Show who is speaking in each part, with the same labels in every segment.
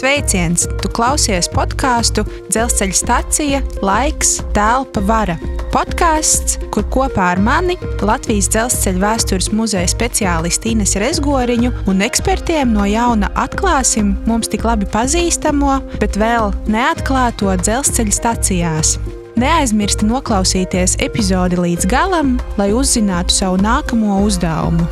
Speaker 1: Sveiciens! Tu klausies podkāstu Dzelzceļa stacija Laiks, Telpa, Vara. Podkāsts, kur kopā ar mani Latvijas dzelzceļa vēstures muzeja speciālistu Ines Rezgoriņu un ekspertiem no jauna atklāsim mums tik labi pazīstamo, bet vēl neatklāto dzelzceļa stacijās. Neaizmirsti noklausīties epizodi līdz galam, lai uzzinātu savu nākamo uzdevumu.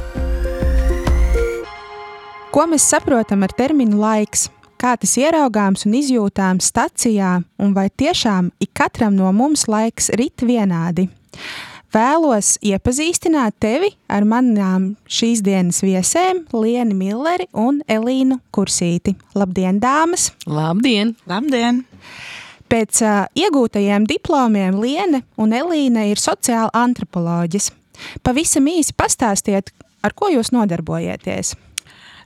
Speaker 1: Ko mēs saprotam ar terminu laiks? Kā tas ieraugāms un izjūtāms stacijā, un vai tiešām ik katram no mums laiks rit vienādi? Vēlos iepazīstināt tevi ar manām šīs dienas viesēm, Lienu Milleri un Elīnu Kursīti. Labdien, dāmas!
Speaker 2: Labdien!
Speaker 3: Labdien!
Speaker 1: Pēc uh, iegūtajiem diplomiem Liene un Elīna ir sociāla antropoloģis. Pavisam īsi pastāstiet, ar ko jūs nodarbojieties?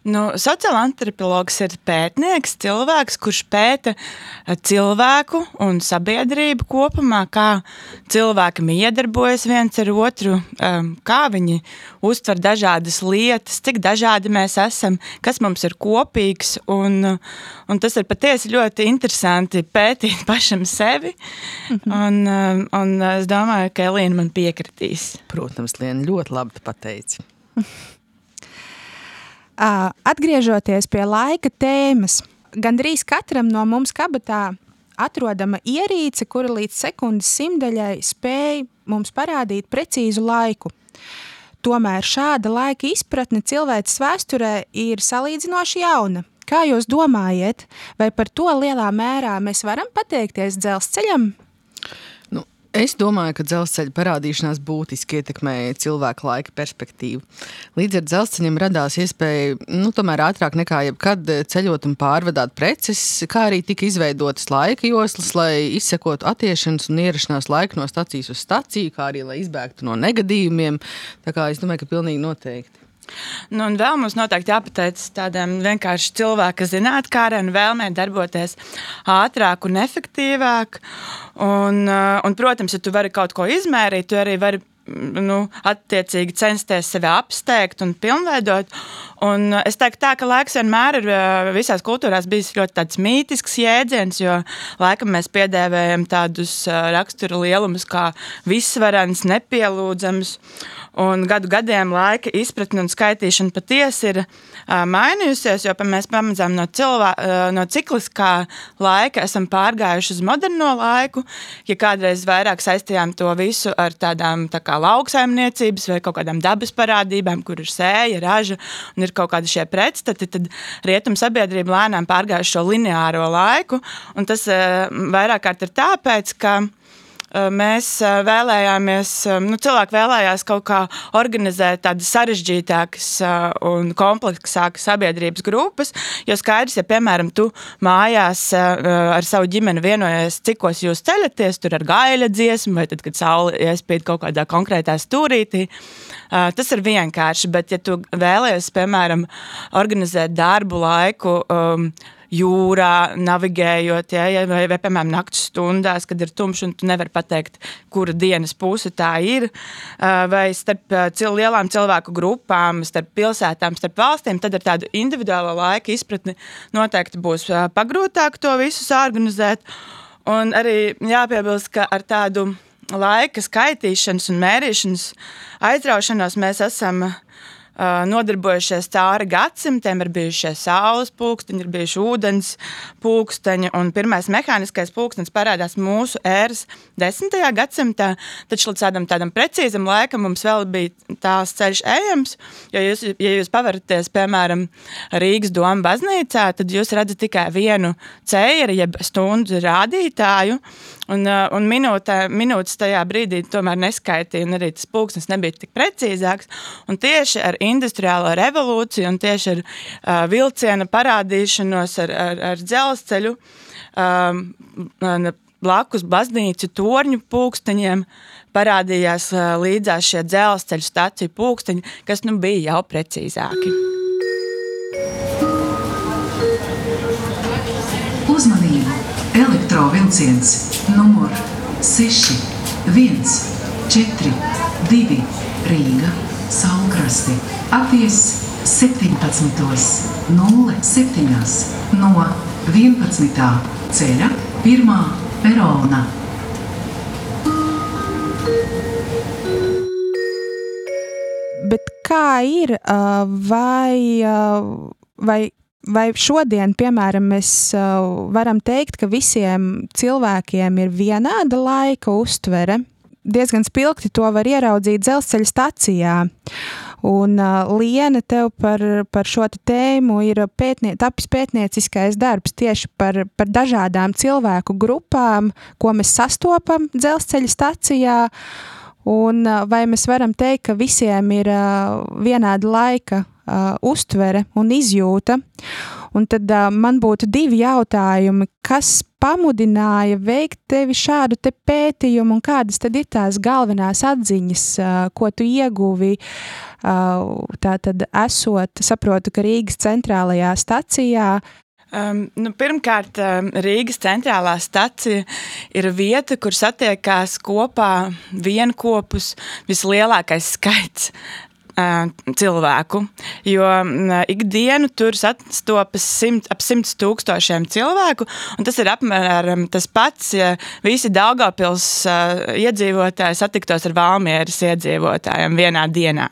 Speaker 3: Nu, Sociāla antropologs ir pētnieks, cilvēks, kurš pēta eh, cilvēku un sabiedrību kopumā, kā cilvēki iedarbojas viens ar otru, ehm, kā viņi uztver dažādas lietas, cik dažādi mēs esam, kas mums ir kopīgs. Un, un tas ir patiesi ļoti interesanti pētīt pašam sevi. Mhm. Un, ehm, un es domāju, ka Elīna man piekritīs.
Speaker 2: Protams, Liena ļoti labi pateici.
Speaker 1: Atgriežoties pie laika tēmas, gandrīz katram no mums kabatā atrodama ierīce, kura līdz sekundes simtaļai spēj mums parādīt precīzu laiku. Tomēr šāda laika izpratne cilvēces vēsturē ir salīdzinoši jauna. Kā jūs domājat, vai par to lielā mērā mēs varam pateikties dzelzceļam?
Speaker 2: Es domāju, ka dzelzceļa parādīšanās būtiski ietekmēja cilvēku laika perspektīvu. Līdz ar dzelzceļiem radās iespēja, nu, tomēr ātrāk nekā jebkad ceļot un pārvadāt preces, kā arī tika izveidotas laika joslas, lai izsekotu attiešanās un ierašanās laiku no stacijas uz staciju, kā arī lai izbēgtu no negadījumiem. Tā kā es domāju, ka pilnīgi noteikti.
Speaker 3: Nu, un vēl mums noteikti jāpateic tādam vienkārši cilvēka zinātnē, un vēlmē darboties ātrāk un efektīvāk. Un, uh, un, protams, ja tu vari kaut ko izmērīt, tu arī vari nu, attiecīgi censties sevi apsteigt un pilnveidot. Un es teiktu, tā, ka laiks vienmēr ir uh, visās kultūrās bijis ļoti mītisks jēdziens, jo laikam mēs piedēvējam tādus uh, rakstura lielumus kā visvarens, nepielūdzams. Un gadu gadiem laika izpratne un skaitīšana patiesi ir mainījusies, jo mēs pamazām no, cilvē, no cikliskā laika esam pārgājuši uz moderno laiku. Ja kādreiz vairāk saistījām to visu ar tādām tā kā lauksaimniecības vai kaut kādām dabas parādībām, kur ir sēja, raža un ir kaut kādi šie pretstati, tad rietumu sabiedrība lēnām pārgājuši šo lineāro laiku. Tas uh, vairāk kārt ir tāpēc, ka Eh, mēs vēlējāmies, nu, cilvēki vēlējās kaut kā organizēt tādas sarežģītākas un kompleksākas sabiedrības grupas. Jo skaidrs, ja, piemēram, tu mājās ar savu ģimeni vienojies, cikos jūs ceļaties, tur ar gaļa dziesmu, vai tad, kad saule iespīd kaut kādā konkrētā stūrītī. Tas ir vienkārši, bet ja tu vēlējies, piemēram, organizēt darbu laiku, um, jūrā, navigējot, ja, ja, vai, vai, piemēram, naktas stundās, kad ir tumšs un tu nevari pateikt, kura dienas puse tā ir, vai starp cil lielām cilvēku grupām, starp pilsētām, starp valstīm, tad ar tādu individuālo laika izpratni noteikti būs pagrūtāk to visu organizēt. Un arī jāpiebilst, ka ar tādu laika skaitīšanas un mērīšanas aizraušanos mēs esam uh, nodarbojušies cauri gadsimtiem. Ir bijušie saules pulksteņi, ir bijuši ūdens pulksteņi, un pirmais mehāniskais pulkstenis parādās mūsu ēras desmitajā gadsimtā. Taču līdz tādam, tādam precīzam laikam mums vēl bija tās ceļš ejams. Jo jūs, ja jūs pavaraties, piemēram, Rīgas doma baznīcā, tad jūs redzat tikai vienu ceļu, jeb stundu rādītāju. Un, un minūtē, minūtes tajā brīdī tomēr neskaitīja, un arī tas pulkstenis nebija tik precīzāks. Un tieši ar industriālo revolūciju un tieši ar uh, vilciena parādīšanos, ar, ar, ar dzelzceļu, um, blakus baznīcu torņu pulksteņiem parādījās uh, līdzās šie dzelzceļu staciju pulksteņi, kas nu bija jau precīzāki.
Speaker 4: Uzmanību! Elektrovilciens numur 6, 1, 4, 2, Rīga, Saulkrasti, atties 17.07 no 11. ceļa pirmā perona.
Speaker 1: Bet kā ir, vai, vai, vai šodien, piemēram, mēs varam teikt, ka visiem cilvēkiem ir vienāda laika uztvere? Diezgan spilgti to var ieraudzīt dzelzceļa stacijā. Un uh, Liena tev par, par šo tēmu ir pētnie, tapis pētnieciskais darbs tieši par, par dažādām cilvēku grupām, ko mēs sastopam dzelzceļa stacijā. Un vai mēs varam teikt, ka visiem ir uh, vienāda laika uh, uztvere un izjūta? Un tad uh, man būtu divi jautājumi, kas pamudināja veikt tevi šādu te pētījumu, un kādas tad ir tās galvenās atziņas, uh, ko tu ieguvi? Uh, tā tad esot, saprotu, ka Rīgas centrālajā stacijā
Speaker 3: Um, nu, pirmkārt, um, Rīgas centrālā stacija ir vieta, kur satiekās kopā vienopus vislielākais skaits cilvēku. Jo ikdienu tur sastopas simt, ap simts tūkstošiem cilvēku, un tas ir apmēram tas pats, ja visi Daugavpils iedzīvotāji satiktos ar Valmieras iedzīvotājiem vienā dienā.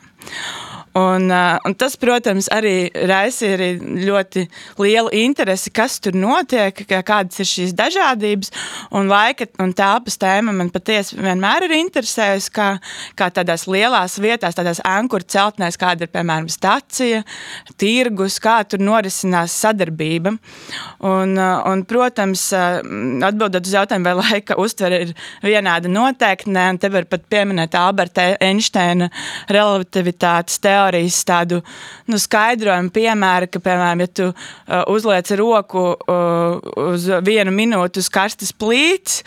Speaker 3: Un, uh, un tas, protams, arī raisīja arī ļoti lielu interesi, kas tur notiek, kādas ir šīs dažādības. Un laika un telpas tēma man patiesi vienmēr ir interesējusi, kā, kā tādās lielās vietās, tādās ankuru celtnēs, kāda ir piemēram stacija, tirgus, kā tur norisinās sadarbība. Un, uh, un, protams, uh, atbildot uz jautājumu, vai laika uztvere ir vienāda noteikti, ne, un te var pat pieminēt Alberta Einsteina relativitātes teoriju teorijas tādu nu, skaidrojumu, piemēru, ka, piemēram, ja tu uh, uzliec roku uh, uz vienu minūti uz karstas plīts,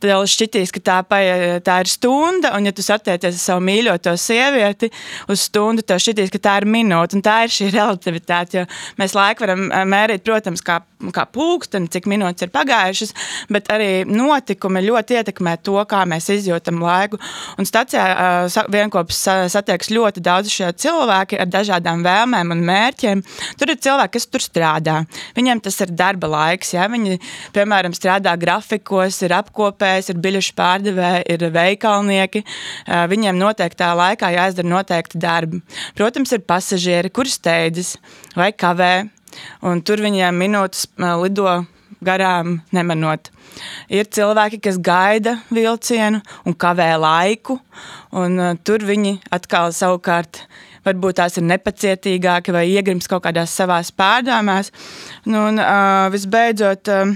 Speaker 3: tad jau šķitīs, ka tā, paie, tā ir stunda, un ja tu satiecies ar savu mīļoto sievieti uz stundu, tev šķitīs, ka tā ir minūte, un tā ir šī relativitāte, jo mēs laiku varam uh, mērīt, protams, kā, kā pulksteni, cik minūtes ir pagājušas, bet arī notikumi ļoti ietekmē to, kā mēs izjūtam laiku. Un stacijā vienkopus satiekas ļoti daudz šie cilvēki, ar dažādām vēlmēm un mērķiem. Tur ir cilvēki, kas tur strādā. Viņiem tas ir darba laiks. Ja? Viņi, piemēram, strādā grafikos, ir apkopējs, ir biļešu pārdevēji, ir veikalnieki. Viņiem noteiktā laikā jāizdara noteikti darbi. Protams, ir pasažieri, kuri steidzas vai kavē. Un tur viņiem minūtes lido garām nemanot. Ir cilvēki, kas gaida vilcienu un kavē laiku, un uh, tur viņi atkal savukārt varbūt tās ir nepacietīgāki vai iegrims kaut kādās savās pārdomās. Nu, un, uh, visbeidzot, uh,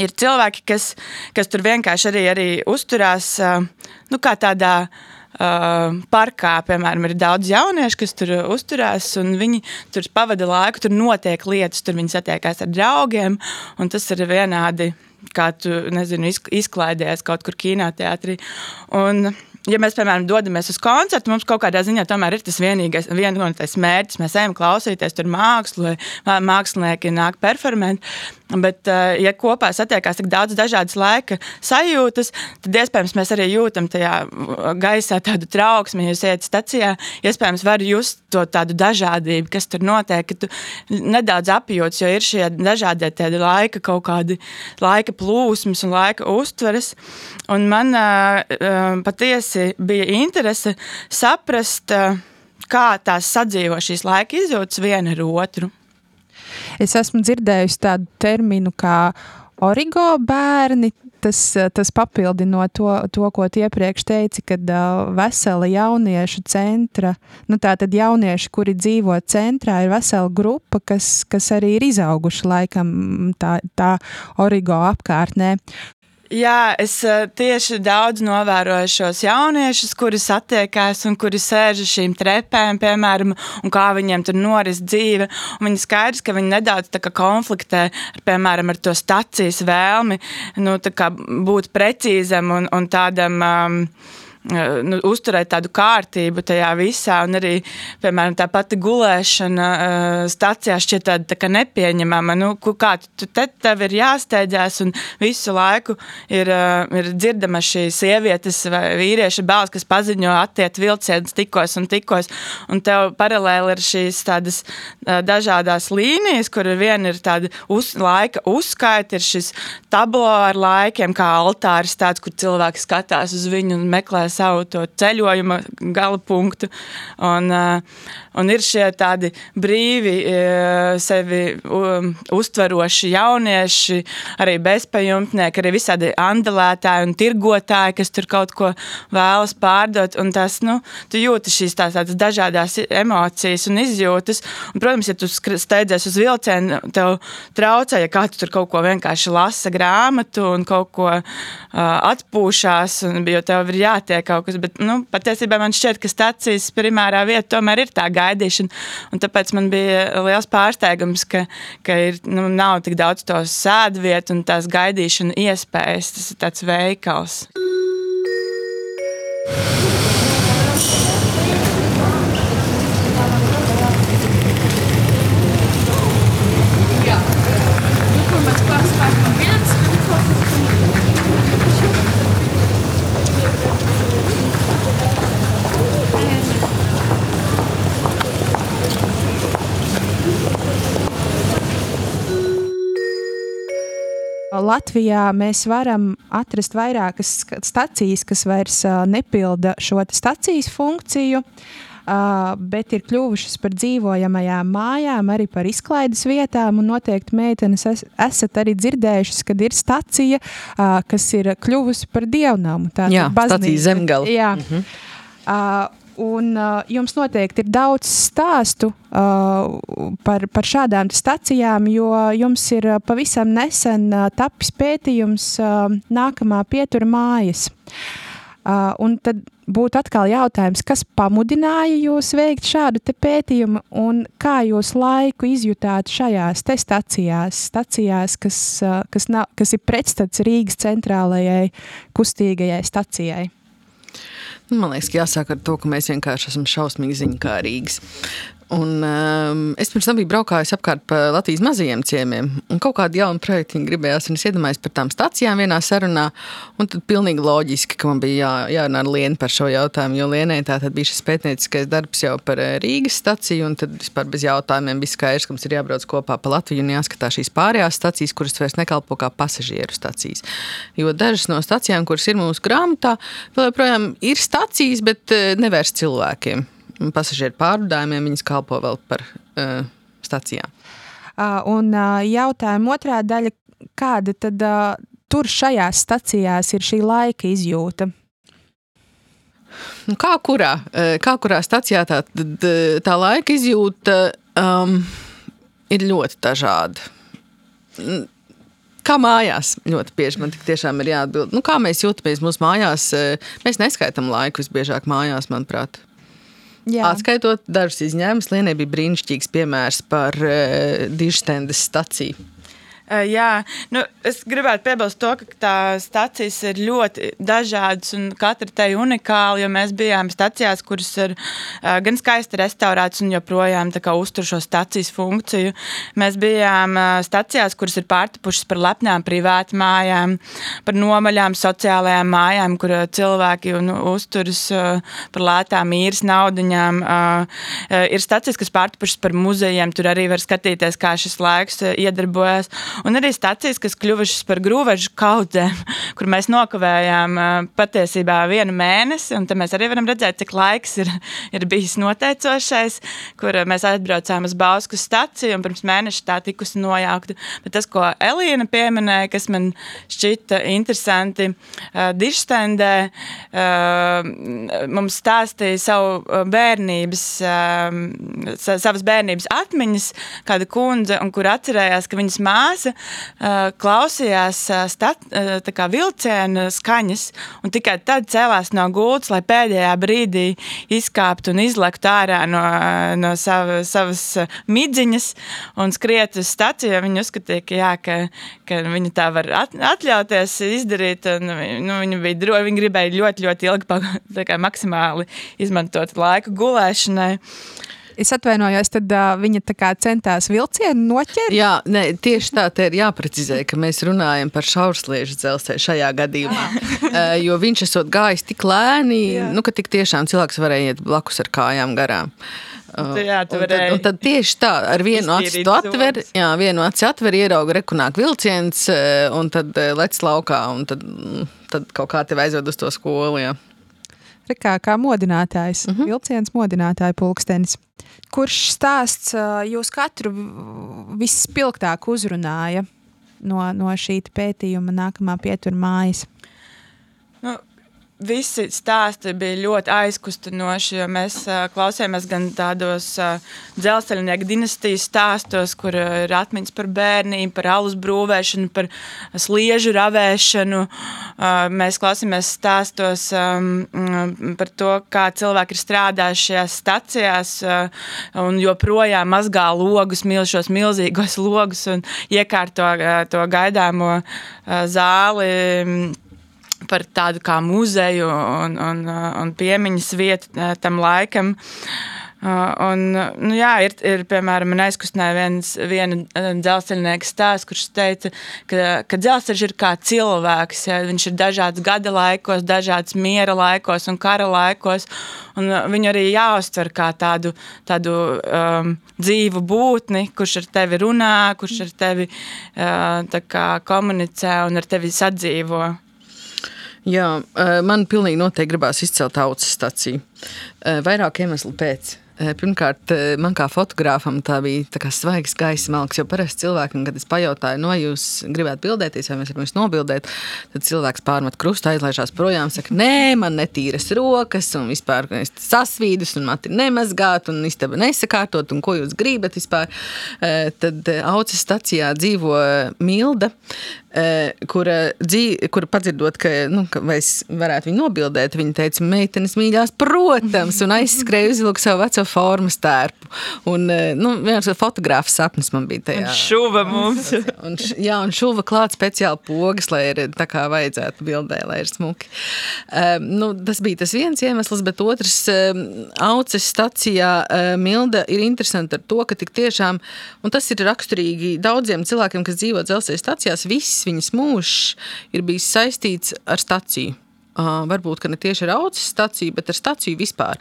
Speaker 3: ir cilvēki, kas, kas tur vienkārši arī, arī uzturās nu, kā tādā. Uh, parkā, piemēram, ir daudz jauniešu, kas tur uzturās, un viņi tur pavada laiku, tur notiek lietas, tur viņi satiekās ar draugiem, un tas ir vienādi, kā tu, nezinu, izklaidējies kaut kur kinoteātrī. Un, ja mēs, piemēram, dodamies uz koncertu, mums kaut kādā ziņā tomēr ir tas vienīgais, vienotais mērķis. Mēs ejam klausīties tur mākslu, mākslinieki nāk performēt. Bet, eh, ja kopā satiekās tik daudz dažādas laika sajūtas, tad iespējams mēs arī jūtam tajā gaisā tādu trauksmi. Jūs ejat stacijā, iespējams, var just to tādu dažādību, kas tur notiek, ka tu nedaudz apjūts, jo ir šie dažādie laika kaut kādi laika plūsmas un laika uztveres. Un man uh, patiesi bija interese saprast, uh, kā tās sadzīvo šīs laika izjūtas viena ar otru.
Speaker 1: Es esmu dzirdējusi tādu terminu kā origo bērni. Tas, tas papildinot to, to, ko tu iepriekš teici, kad uh, vesela jauniešu centra, nu tā tad jaunieši, kuri dzīvo centrā, ir vesela grupa, kas, kas arī ir izauguši laikam tā, tā origo apkārtnē.
Speaker 3: Jā, es eh, tieši daudz novēroju šos jauniešus, kuri satiekās un kuri sēž uz šīm trepēm, piemēram, un kā viņiem tur noris dzīve. Un viņi skaidrs, ka viņi nedaudz konfliktē ar, piemēram, ar to stacijas vēlmi nu, būt precīzam un, un tādam. Um, nu, uzturēt tādu kārtību tajā visā. Un arī, piemēram, tā pati gulēšana stācijā šķiet tāda tā nepieņemama. Nu, kā tu te tev ir jāsteidzās, un visu laiku ir, ir dzirdama šī sievietes vai vīrieša balss, kas paziņo, attiet vilciens tikos un tikos. Un tev paralēli ir šīs tādas dažādas līnijas, kur viena ir tāda uz, laika uzskaita, ir šis tablo ar laikiem, kā altāris tāds, kur cilvēki skatās uz viņu un meklē savu ceļojuma gala punktu. Un, uh, un ir šie tādi brīvi, uh, sevi uztveroši jaunieši, arī bezpajumtnieki, arī visādi andelētāji un tirgotāji, kas tur kaut ko vēlas pārdot. Un tas, nu, tu jūti šīs tās, tādas dažādas emocijas un izjūtas. Un, protams, ja tu steidzies uz vilcienu, tev traucē, ja kāds tur kaut ko vienkārši lasa grāmatu un kaut ko uh, atpūšās, un, jo tev ir jātiek kaut kas. Bet nu, patiesībā man šķiet, ka stācijas primārā vieta tomēr ir tā gaidīšana. Tāpēc man bija liels pārsteigums, ka, ka ir, nu, nav tik daudz to sēdvietu un tās gaidīšana iespējas. Tas ir tāds veikals.
Speaker 1: Latvijā mēs varam atrast vairākas stacijas, kas vairs nepilda šo stacijas funkciju. Uh, bet ir kļuvušas par dzīvojamajām mājām, arī par izklaides vietām. Noteikti meitenes es, esat arī dzirdējušas, kad ir stacija, uh, kas ir kļuvusi par dievnamu.
Speaker 2: Tā ir baznīca zemgala.
Speaker 1: Jā. Mm -hmm. uh, Un uh, jums noteikti ir daudz stāstu uh, par, par šādām stacijām, jo jums ir uh, pavisam nesen uh, tapis pētījums uh, nākamā pietura mājas. Uh, un tad būtu atkal jautājums, kas pamudināja jūs veikt šādu pētījumu un kā jūs laiku izjutāt šajās stacijās, stacijās kas, uh, kas, nav, kas ir pretstats Rīgas centrālajai kustīgajai stacijai?
Speaker 2: Man liekas, ka jāsāk ar to, ka mēs vienkārši esam šausmīgi ziņkārīgi. Un, um, es pirms tam biju braukājis apkārt pa Latvijas mazajiem ciemiem, un kaut kādu jaunu projektu gribējās. Es iedomājos par tām stācijām vienā sarunā, un tad pilnīgi loģiski, ka man bija jā, jārunā ar Lienu par šo jautājumu. Jo Lienai tā bija šis pētnieciskais darbs jau par eh, Rīgas staciju, un tad vispār bez jautājumiem bija skaidrs, ka mums ir jābrauc kopā pa Latviju un jāskatās šīs pārējās stacijas, kuras vairs nekalpo kā pasažieru stacijas. Jo dažas no stacijām, kuras ir mūsu grāmatā, vēl joprojām ir stacijas, bet eh, nevērst cilvēkiem pasažieru pārvadājumiem, viņas kalpo vēl par uh, stacijām.
Speaker 1: Uh, un uh, jautājuma otrā daļa, kāda tad uh, tur šajās stacijās ir šī laika izjūta?
Speaker 2: Nu, kā, kurā, kā kurā stacijā tā, tā laika izjūta um, ir ļoti dažāda. Kā mājās ļoti bieži man tiešām ir jāatbild. Nu, kā mēs jūtamies mūsu mājās? Mēs neskaitām laiku visbiežāk mājās, manuprāt. Jā. Atskaitot dažus izņēmumus, Lienai bija brīnišķīgs piemērs par uh, dižstendes staciju.
Speaker 3: Jā, nu, es gribētu piebilst to, ka tās stācijas ir ļoti dažādas un katra te ir unikāla. Mēs bijām stācijās, kuras ir gan skaisti restaurētas un joprojām uztur šo stācijas funkciju. Mēs bijām stācijās, kuras ir pārtapušas par lepnām privātu mājām, par nomaļām sociālajām mājām, kur cilvēki nu, uzturas par lētām īres naudiņām. Ir stācijas, kas pārtapušas par muzejiem, tur arī var skatīties, kā šis laiks iedarbojas. Un arī stācijas, kas kļuvušas par grūvežu kaudzēm, kur mēs nokavējām patiesībā vienu mēnesi. Tad mēs arī varam redzēt, cik laiks ir, ir bijis noteicošais, kur mēs atbraucām uz Bausku staciju un pirms mēneša tā tikusi nojaukta. Bet tas, ko Elīna pieminēja, kas man šķita interesanti, Dižstendē mums stāstīja savu bērnības, savas bērnības atmiņas, kāda kundze, un kur atcerējās, ka viņas māsa uh, klausījās stat, vilciena skaņas, un tikai tad cēlās no gultas, lai pēdējā brīdī izkāptu un izlektu ārā no, no sava, savas midziņas un skriet uz staciju. Viņi uzskatīja, ka, jā, ka, ka viņi tā var at, atļauties izdarīt. Un, nu, viņi, bija dro, viņi gribēja ļoti, ļoti ilgi, kā, maksimāli izmantot laiku gulēšanai.
Speaker 1: Es atvainojos, tad uh, viņa centās vilcienu noķert.
Speaker 2: Jā, ne, tieši tā ir jāprecizē, ka mēs runājam par šaursliežu dzelzceļu šajā gadījumā. uh, jo viņš esot gājis tik lēni, Jā. nu, ka tik tiešām cilvēks varēja iet blakus ar kājām garām.
Speaker 3: Uh, jā,
Speaker 2: un, tad, un tad tieši tā, ar vienu aci tu atver, jā, vienu aci atver, ierauga rekunāk vilciens, un tad lec laukā, un tad, tad kaut kā tev aizved uz to skolu. Jā.
Speaker 1: Rekā, kā modinātājs, uh mhm. -huh. vilciens modinātāja pulkstenis. Kurš stāsts jūs katru vispilgtāk uzrunāja no, no šī pētījuma nākamā pietura mājas?
Speaker 3: Nu, visi stāsti bija ļoti aizkustinoši, jo mēs uh, klausījāmies gan tādos uh, dzelzceļnieku dinastijas stāstos, kur uh, ir atmiņas par bērnību, par alus brūvēšanu, par sliežu ravēšanu. Uh, mēs klausījāmies stāstos um, par to, kā cilvēki ir strādājuši šajās stacijās uh, un joprojām mazgā logus, milšos milzīgos logus un iekārto uh, to gaidāmo uh, zāli par tādu kā muzeju un, un, un piemiņas vietu eh, tam laikam. Uh, un, nu, jā, ir, ir piemēram, aizkustināja viens, viena eh, dzelzceļnieka stāsts, kurš teica, ka, ka dzelzceļš ir kā cilvēks. Ja? Viņš ir dažāds gada laikos, dažāds miera laikos un kara laikos. Un viņu arī jāuztver kā tādu, tādu um, dzīvu būtni, kurš ar tevi runā, kurš ar tevi uh, kā, komunicē un ar tevi sadzīvo.
Speaker 2: Jā, man pilnīgi noteikti gribās izcelt tautas staciju. Vairāk iemeslu pēc. Pirmkārt, man kā fotogrāfam tā bija tā svaigs gaisa malks, jo parasti cilvēkam, kad es pajautāju, no jūs gribētu bildēties, vai mēs varam jūs nobildēt, tad cilvēks pārmet krustu, aizlaižās projām, saka, nē, man netīras rokas, un vispār sasvīdus, un mati nemazgāt, un istaba nesakārtot, un ko jūs gribat vispār. Tad auces stacijā dzīvo Milda, kura, dzīv, kura padzirdot, ka, nu, ka es varētu viņu nobildēt, viņa teica, meitenes mīļās, protams, un aizskrēja uzvilku savu veco formas tērpu. Un, nu, viens fotogrāfs sapnis man bija tajā.
Speaker 3: Un šuva mums.
Speaker 2: un, jā, un šuva klāt speciāli pogas, lai ir tā kā vajadzētu bildē, lai ir smuki. Um, nu, tas bija tas viens iemesls, bet otrs, um, auces stacijā uh, Milda ir interesanti ar to, ka tik tiešām, un tas ir raksturīgi daudziem cilvēkiem, kas dzīvo dzelzceļa stacijās, viss viņas mūžs ir bijis saistīts ar staciju. Uh, varbūt ne tieši ar augstas stāciju, bet ar stāciju vispār.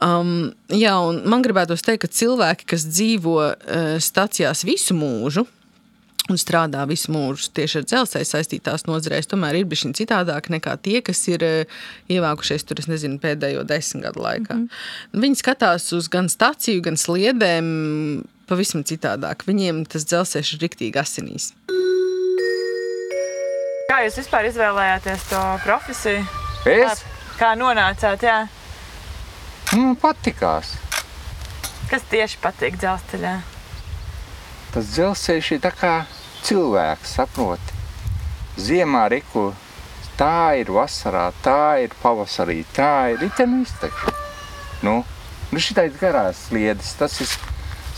Speaker 2: Um, jā, man gribētos teikt, ka cilvēki, kas dzīvo uh, stācijās visu mūžu, un strādā visu mūžu tieši ar dzelzceļa saistītās nozarēs, tomēr ir bijuši citādāk nekā tie, kas ir uh, ievākušies tur, nezinu, pēdējo desmit gadu laikā. Mm -hmm. Viņi skatās uz gan stāciju, gan sliedēm pavisam citādāk. Viņiem tas dzelzceļš ir riktīgi asinīs.
Speaker 3: Kā jūs vispār izvēlējāties to profesiju?
Speaker 5: Es?
Speaker 3: Kā, kā nonācāt? Jā?
Speaker 5: Man nu, patīkās.
Speaker 3: Kas tieši patīk dzelzceļā?
Speaker 5: Tas dzelzceļš ir kā cilvēks, saproti. Ziemā riku tā ir vasarā, tā ir pavasarī, tā ir ritenu iztekšana. Nu, nu šitai garās sliedes, tas ir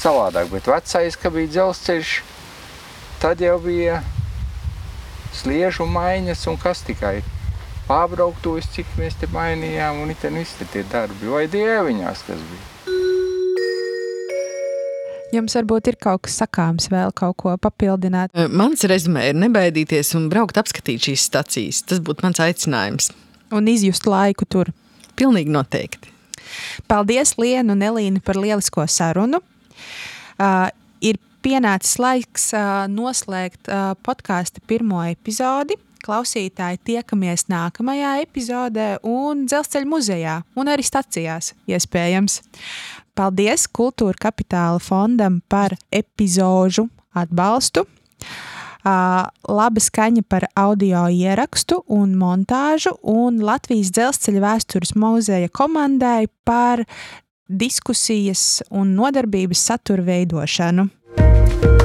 Speaker 5: savādāk, bet vecais, ka bija dzelzceļš, tad jau bija sliežu maiņas un kas tikai pārbrauktos, cik mēs te mainījām, un te visi tie darbi, vai dieviņās, kas bija.
Speaker 1: Jums varbūt ir kaut kas sakāms, vēl kaut ko papildināt.
Speaker 2: Mans rezumē ir nebaidīties un braukt apskatīt šīs stacijas. Tas būtu mans aicinājums.
Speaker 1: Un izjust laiku tur.
Speaker 2: Pilnīgi noteikti.
Speaker 1: Paldies, Lienu un Elīnu, par lielisko sarunu. Uh, ir pienācis laiks noslēgt podkāstu pirmo epizodi. Klausītāji, tiekamies nākamajā epizodē, un dzelzceļa muzejā, un arī stacijās, iespējams. Paldies Kultūra Kapitāla fondam par epizodu atbalstu. Uh, laba skaņa par audio ierakstu un montāžu, un Latvijas dzelzceļa vēstures muzeja komandai par diskusijas un nodarbības satura veidošanu. you